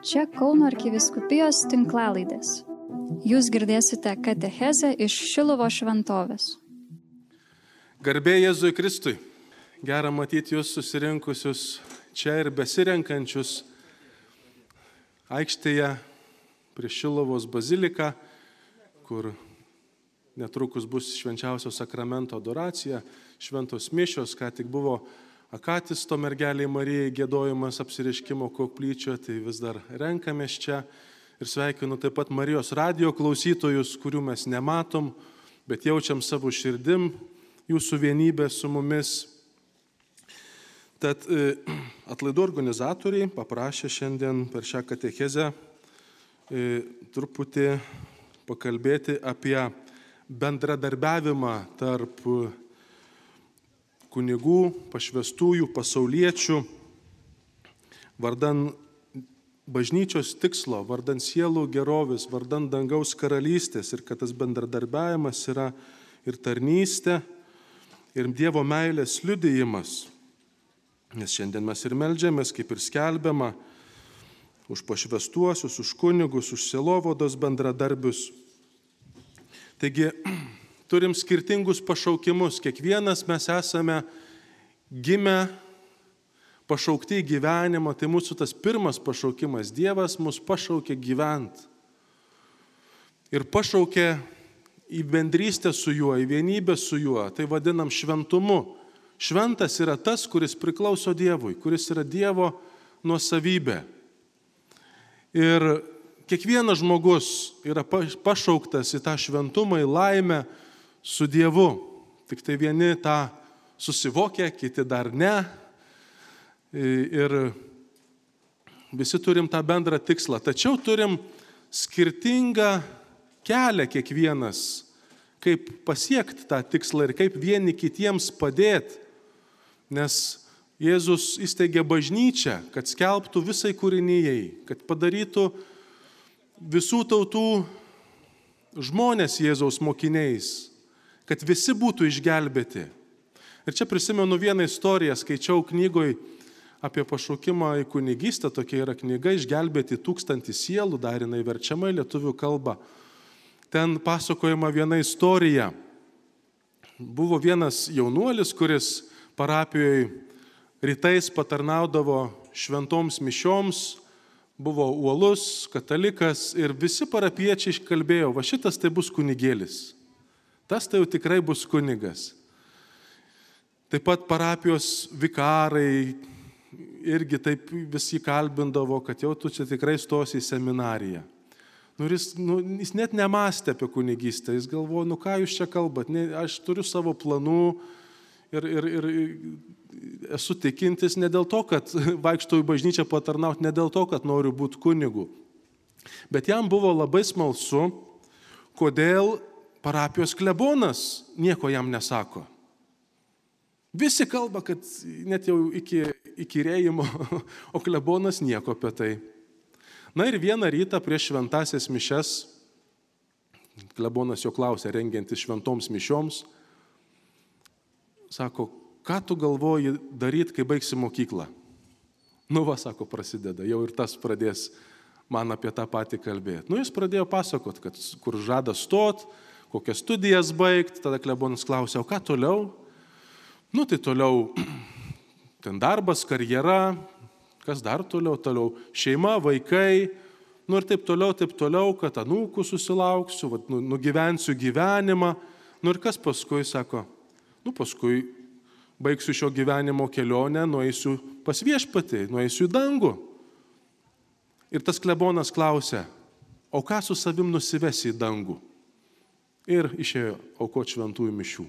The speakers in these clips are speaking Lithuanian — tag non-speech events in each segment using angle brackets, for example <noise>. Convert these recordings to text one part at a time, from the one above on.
Čia Kauno arkiviskupijos tinklalaidės. Jūs girdėsite katechezę iš Šilovo šventovės. Garbė Jėzui Kristui. Gera matyti jūs susirinkusius čia ir besirenkančius aikštėje prie Šilovos baziliką, kur netrukus bus švenčiausio sakramento adoracija, šventos mišios, ką tik buvo Akatis to mergeliai Marijai gėdojimas apsiriškimo koplyčio, tai vis dar renkamės čia ir sveikinu taip pat Marijos radio klausytojus, kurių mes nematom, bet jaučiam savo širdim jūsų vienybę su mumis. Tad e, atlaidų organizatoriai paprašė šiandien per šią katechezę e, truputį pakalbėti apie bendradarbiavimą tarp kunigų, pašvestųjų, pasauliečių, vardan bažnyčios tikslo, vardan sielų gerovės, vardan dangaus karalystės ir kad tas bendradarbiavimas yra ir tarnystė, ir Dievo meilės liudijimas. Nes šiandien mes ir melžiamės, kaip ir skelbiama, už pašvestuosius, už kunigus, už selovodos bendradarbius. Taigi turim skirtingus pašaukimus. Kiekvienas mes esame gimę, pašaukti į gyvenimą. Tai mūsų tas pirmas pašaukimas. Dievas mus pašaukė gyventi. Ir pašaukė į bendrystę su juo, į vienybę su juo. Tai vadinam šventumu. Šventas yra tas, kuris priklauso Dievui, kuris yra Dievo nuosavybė. Ir kiekvienas žmogus yra pašauktas į tą šventumą, į laimę, su Dievu. Tik tai vieni tą susivokia, kiti dar ne. Ir visi turim tą bendrą tikslą. Tačiau turim skirtingą kelią kiekvienas, kaip pasiekti tą tikslą ir kaip vieni kitiems padėti. Nes Jėzus įsteigė bažnyčią, kad skelbtų visai kūrinyjei, kad padarytų visų tautų žmonės Jėzaus mokiniais kad visi būtų išgelbėti. Ir čia prisimenu vieną istoriją, skaičiau knygoj apie pašaukimą į kunigystę, tokia yra knyga Išgelbėti tūkstantį sielų, dar jinai verčiama į lietuvių kalbą. Ten pasakojama viena istorija. Buvo vienas jaunuolis, kuris parapijoje rytais patarnaudavo šventoms mišioms, buvo uolus, katalikas ir visi parapiečiai iškalbėjo, va šitas tai bus kunigėlis tas tai jau tikrai bus kunigas. Taip pat parapijos vikarai irgi taip visi kalbindavo, kad jau tu čia tikrai stosi į seminariją. Nu, jis, nu, jis net nemastė apie kunigystę, jis galvojo, nu ką jūs čia kalbat, ne, aš turiu savo planų ir, ir, ir esu tikintis ne dėl to, kad <laughs> vaikštau į bažnyčią patarnauti, ne dėl to, kad noriu būti kunigu. Bet jam buvo labai smalsu, kodėl parapijos klebonas nieko jam nesako. Visi kalba, kad net jau iki, iki rėjimo, <laughs> o klebonas nieko apie tai. Na ir vieną rytą prieš šventasias mišes, klebonas jo klausė, rengiantis šventoms mišioms, sako, ką tu galvoji daryti, kai baigsi mokyklą? Nu, va, sako, prasideda, jau ir tas pradės man apie tą patį kalbėti. Nu, jis pradėjo pasakot, kad kur žada stot, kokias studijas baigti, tada klebonas klausė, o ką toliau? Nu tai toliau <clears throat> ten darbas, karjera, kas dar toliau, toliau šeima, vaikai, nu ir taip toliau, taip toliau, kad anūkų susilauksiu, vat, nu, nugyvensiu gyvenimą. Nu ir kas paskui sako, nu paskui baigsiu šio gyvenimo kelionę, nueisiu pas viešpatį, nueisiu į dangų. Ir tas klebonas klausė, o ką su savim nusivesi į dangų? Ir išėjo aukoti šventųjų mišių.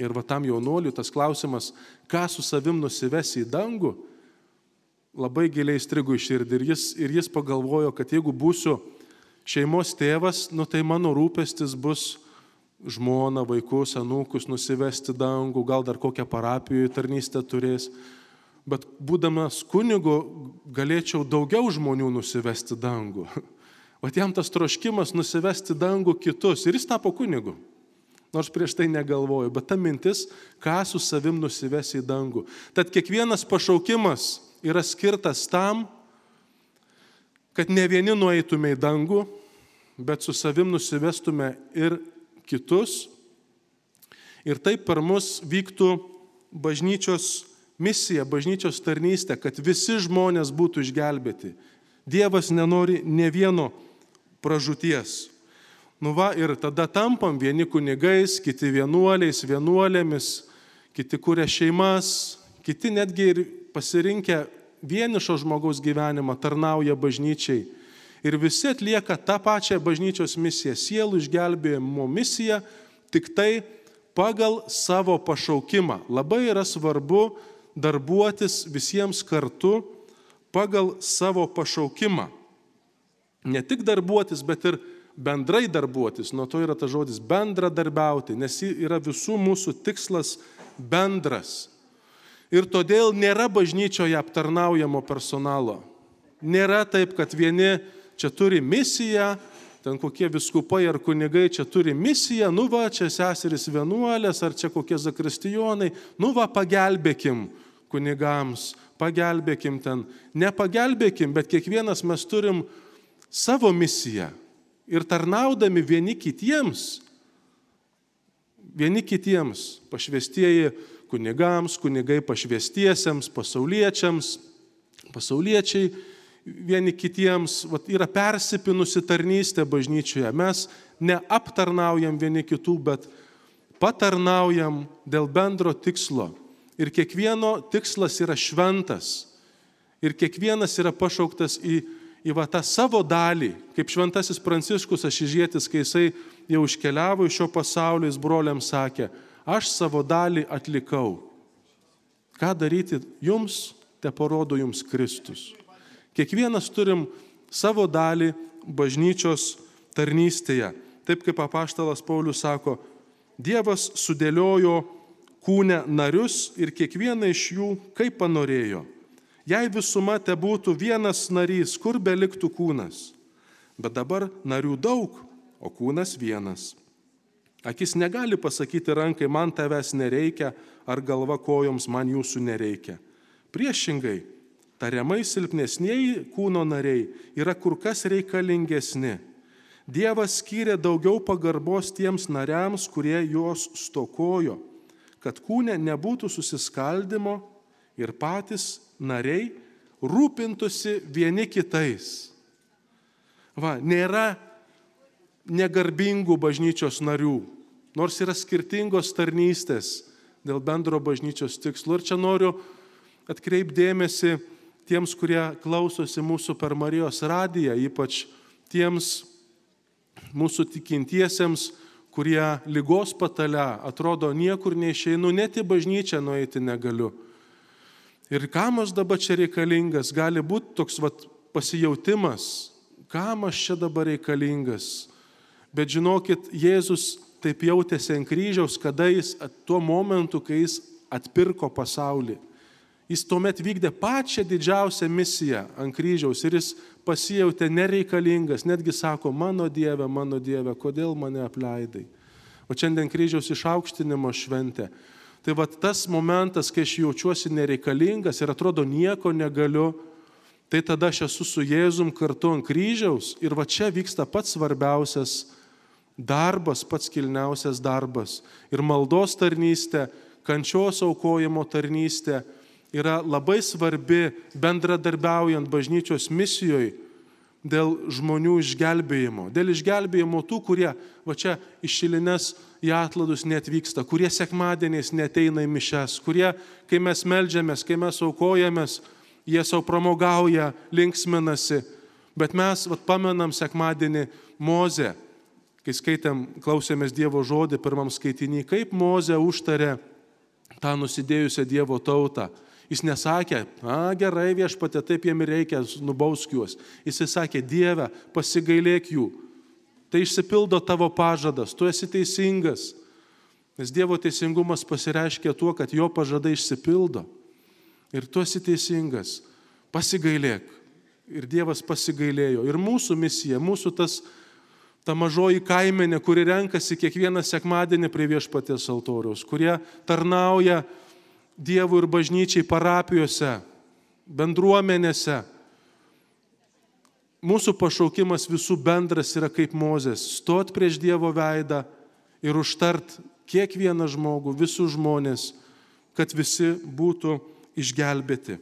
Ir va tam jaunuoliu tas klausimas, ką su savim nusivesi į dangų, labai giliai strigo į širdį. Ir jis, ir jis pagalvojo, kad jeigu būsiu šeimos tėvas, nu tai mano rūpestis bus žmona, vaikus, anūkus nusivesti dangų, gal dar kokią parapijoje tarnystę turės. Bet būdamas kunigu galėčiau daugiau žmonių nusivesti dangų. <laughs> O jam tas troškimas nusivesti dangų kitus ir jis tapo kunigu. Nors prieš tai negalvoju, bet ta mintis, ką su savim nusivesi į dangų. Tad kiekvienas pašaukimas yra skirtas tam, kad ne vieni nueitume į dangų, bet su savim nusivestume ir kitus. Ir taip per mus vyktų bažnyčios misija, bažnyčios tarnystė, kad visi žmonės būtų išgelbėti. Dievas nenori ne vieno pražūties. Nu va, ir tada tampam vieni kunigais, kiti vienuoliais, vienuolėmis, kiti kuria šeimas, kiti netgi ir pasirinkę vienišo žmogaus gyvenimą tarnauja bažnyčiai ir visi atlieka tą pačią bažnyčios misiją, sielų išgelbėjimo misiją, tik tai pagal savo pašaukimą. Labai yra svarbu darbuotis visiems kartu pagal savo pašaukimą. Ne tik darbuotis, bet ir bendrai darbuotis. Nuo to yra ta žodis bendradarbiauti, nes yra visų mūsų tikslas bendras. Ir todėl nėra bažnyčioje aptarnaujamo personalo. Nėra taip, kad vieni čia turi misiją, ten kokie viskupai ar kunigai čia turi misiją, nu va, čia seseris vienuolės, ar čia kokie zakristijonai, nu va, pagelbėkim kunigams, pagelbėkim ten. Nepagelbėkim, bet kiekvienas mes turim savo misiją. Ir tarnaudami vieni kitiems, vieni kitiems, pašvestieji kunigams, kunigai pašvestiesiems, pasauliečiams, pasauliečiai vieni kitiems, vat, yra persipinusi tarnystė bažnyčioje. Mes neaptarnaujam vieni kitų, bet patarnaujam dėl bendro tikslo. Ir kiekvieno tikslas yra šventas. Ir kiekvienas yra pašauktas į, į va, tą savo dalį, kaip šventasis Pranciškus Ašižėtis, kai jisai jau iškeliavo iš šio pasaulio, jis broliam sakė, aš savo dalį atlikau. Ką daryti jums, te parodo jums Kristus. Kiekvienas turim savo dalį bažnyčios tarnystėje. Taip kaip apaštalas Paulius sako, Dievas sudėliojo kūne narius ir kiekvieną iš jų kaip panorėjo. Jei visuma te būtų vienas narys, kur beliktų kūnas. Bet dabar narių daug, o kūnas vienas. Akis negali pasakyti rankai, man tavęs nereikia, ar galva kojoms man jūsų nereikia. Priešingai, tariamai silpnesnieji kūno nariai yra kur kas reikalingesni. Dievas skyrė daugiau pagarbos tiems nariams, kurie jos stokojo, kad kūne nebūtų susiskaldimo ir patys nariai rūpintųsi vieni kitais. Va, nėra negarbingų bažnyčios narių, nors yra skirtingos tarnystės dėl bendro bažnyčios tikslo. Ir čia noriu atkreipdėmėsi tiems, kurie klausosi mūsų per Marijos radiją, ypač tiems mūsų tikintiesiems, kurie lygos patale atrodo niekur neišeinu, net į bažnyčią nueiti negaliu. Ir kam aš dabar čia reikalingas, gali būti toks vat, pasijautimas, kam aš čia dabar reikalingas. Bet žinokit, Jėzus taip jautėsi ant kryžiaus, kada jis tuo momentu, kai jis atpirko pasaulį. Jis tuomet vykdė pačią didžiausią misiją ant kryžiaus ir jis pasijautė nereikalingas, netgi sako, mano Dieve, mano Dieve, kodėl mane apleidai. O šiandien kryžiaus išaukštinimo šventė. Tai va tas momentas, kai aš jaučiuosi nereikalingas ir atrodo nieko negaliu, tai tada aš esu su Jėzum kartu ant kryžiaus ir va čia vyksta pats svarbiausias darbas, pats kilniausias darbas. Ir maldos tarnystė, kančios aukojimo tarnystė yra labai svarbi bendradarbiaujant bažnyčios misijoje dėl žmonių išgelbėjimo, dėl išgelbėjimo tų, kurie va čia išilines į atladus netvyksta, kurie sekmadieniais neteina į mišes, kurie, kai mes melžiamės, kai mes aukojamės, jie savo pramogauja, linksminasi, bet mes vat, pamenam sekmadienį Mozę, kai skaitėm, klausėmės Dievo žodį pirmam skaitinį, kaip Mozė užtarė tą nusidėjusią Dievo tautą Jis nesakė, na gerai viešpatė, taip jiem reikia, nubausk juos. Jis sakė, Dieve, pasigailėk jų. Tai išsipildo tavo pažadas, tu esi teisingas. Nes Dievo teisingumas pasireiškia tuo, kad jo pažadai išsipildo. Ir tu esi teisingas. Pasigailėk. Ir Dievas pasigailėjo. Ir mūsų misija, mūsų tas, ta mažoji kaimenė, kuri renkasi kiekvieną sekmadienį prie viešpatės altoriaus, kurie tarnauja Dievui ir bažnyčiai parapijose, bendruomenėse. mūsų pašaukimas visų bendras yra kaip Mozės - stot prieš Dievo veidą ir užtart kiekvieną žmogų, visus žmonės, kad visi būtų išgelbėti.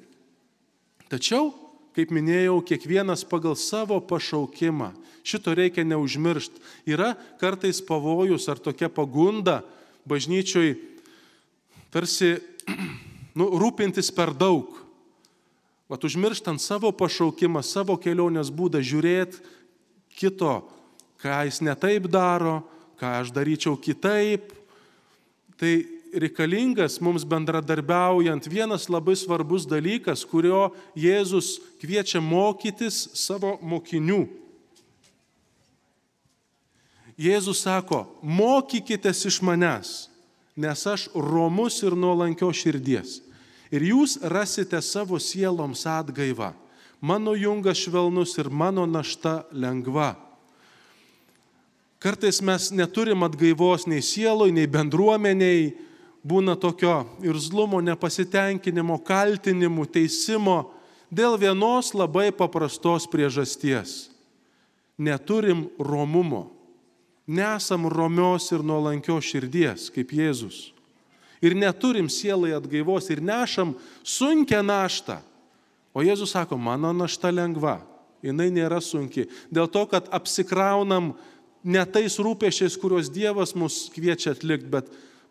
Tačiau, kaip minėjau, kiekvienas pagal savo pašaukimą. Šito reikia neužmiršti. Yra kartais pavojus ar tokia pagunda bažnyčioj tarsi nu, rūpintis per daug. Vat užmirštant savo pašaukimą, savo kelionės būdą, žiūrėti kito, ką jis netaip daro, ką aš daryčiau kitaip. Tai reikalingas mums bendradarbiaujant vienas labai svarbus dalykas, kurio Jėzus kviečia mokytis savo mokinių. Jėzus sako, mokykitės iš manęs, nes aš romus ir nuolankio širdies. Ir jūs rasite savo sieloms atgaivą. Mano jungas švelnus ir mano našta lengva. Kartais mes neturim atgaivos nei sieloj, nei bendruomeniai, būna tokio irzlumo, nepasitenkinimo, kaltinimų, teisimo dėl vienos labai paprastos priežasties. Neturim romumo. Nesam romios ir nuolankios širdies, kaip Jėzus. Ir neturim sielai atgaivos ir nešam sunkę naštą. O Jėzus sako, mano našta lengva, jinai nėra sunki. Dėl to, kad apsikraunam ne tais rūpešiais, kuriuos Dievas mus kviečia atlikti, bet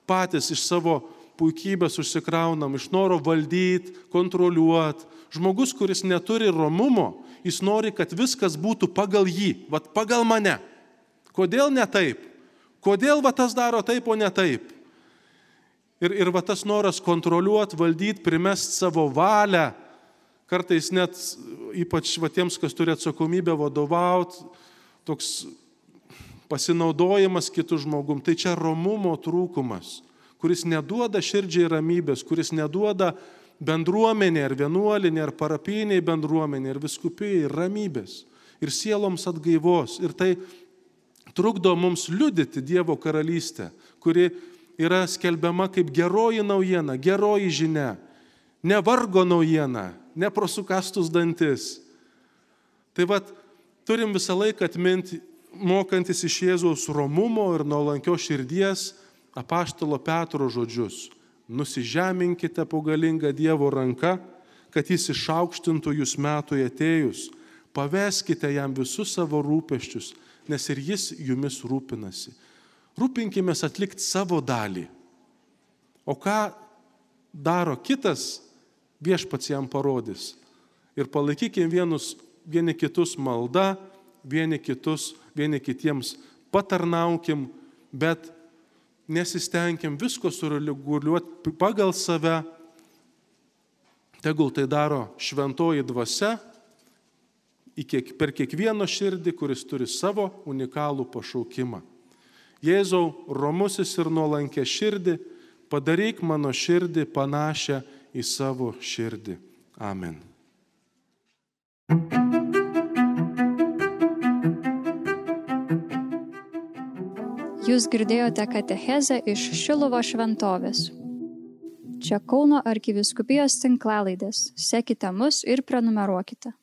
patys iš savo puikybės užsikraunam, iš noro valdyti, kontroliuoti. Žmogus, kuris neturi romumo, jis nori, kad viskas būtų pagal jį, vad pagal mane. Kodėl ne taip? Kodėl va tas daro taip, o ne taip? Ir, ir va tas noras kontroliuoti, valdyti, primest savo valią, kartais net ypač va tiems, kas turi atsakomybę vadovauti, toks pasinaudojimas kitų žmogum, tai čia romumo trūkumas, kuris neduoda širdžiai ramybės, kuris neduoda bendruomenė ar vienuolinė ar parapiniai bendruomenė ar viskupijai ramybės ir sieloms atgaivos. Ir tai trukdo mums liudyti Dievo karalystę, kuri yra skelbiama kaip geroji naujiena, geroji žinia, ne vargo naujiena, ne prosukastus dantis. Tai vad, turim visą laiką atminti mokantis iš Jėzaus romumo ir nuolankio širdies apaštalo Petro žodžius. Nusižeminkite po galingą Dievo ranką, kad jis išaukštintų jūs metui atėjus. Paveskite jam visus savo rūpeščius, nes ir jis jumis rūpinasi. Rūpinkime atlikti savo dalį. O ką daro kitas, viešpats jam parodys. Ir palaikykime vienus, vieni kitus malda, vieni kitus vieni kitiems patarnaukim, bet nesistengim visko sureguliuoti pagal save. Tegul tai daro šventoji dvasia per kiekvieno širdį, kuris turi savo unikalų pašaukimą. Jėzau, romusis ir nuolankė širdį, padaryk mano širdį panašią į savo širdį. Amen. Jūs girdėjote katechezę iš Šilovo šventovės. Čia Kauno arkiviskupijos tinklalaidės. Sekite mus ir prenumeruokite.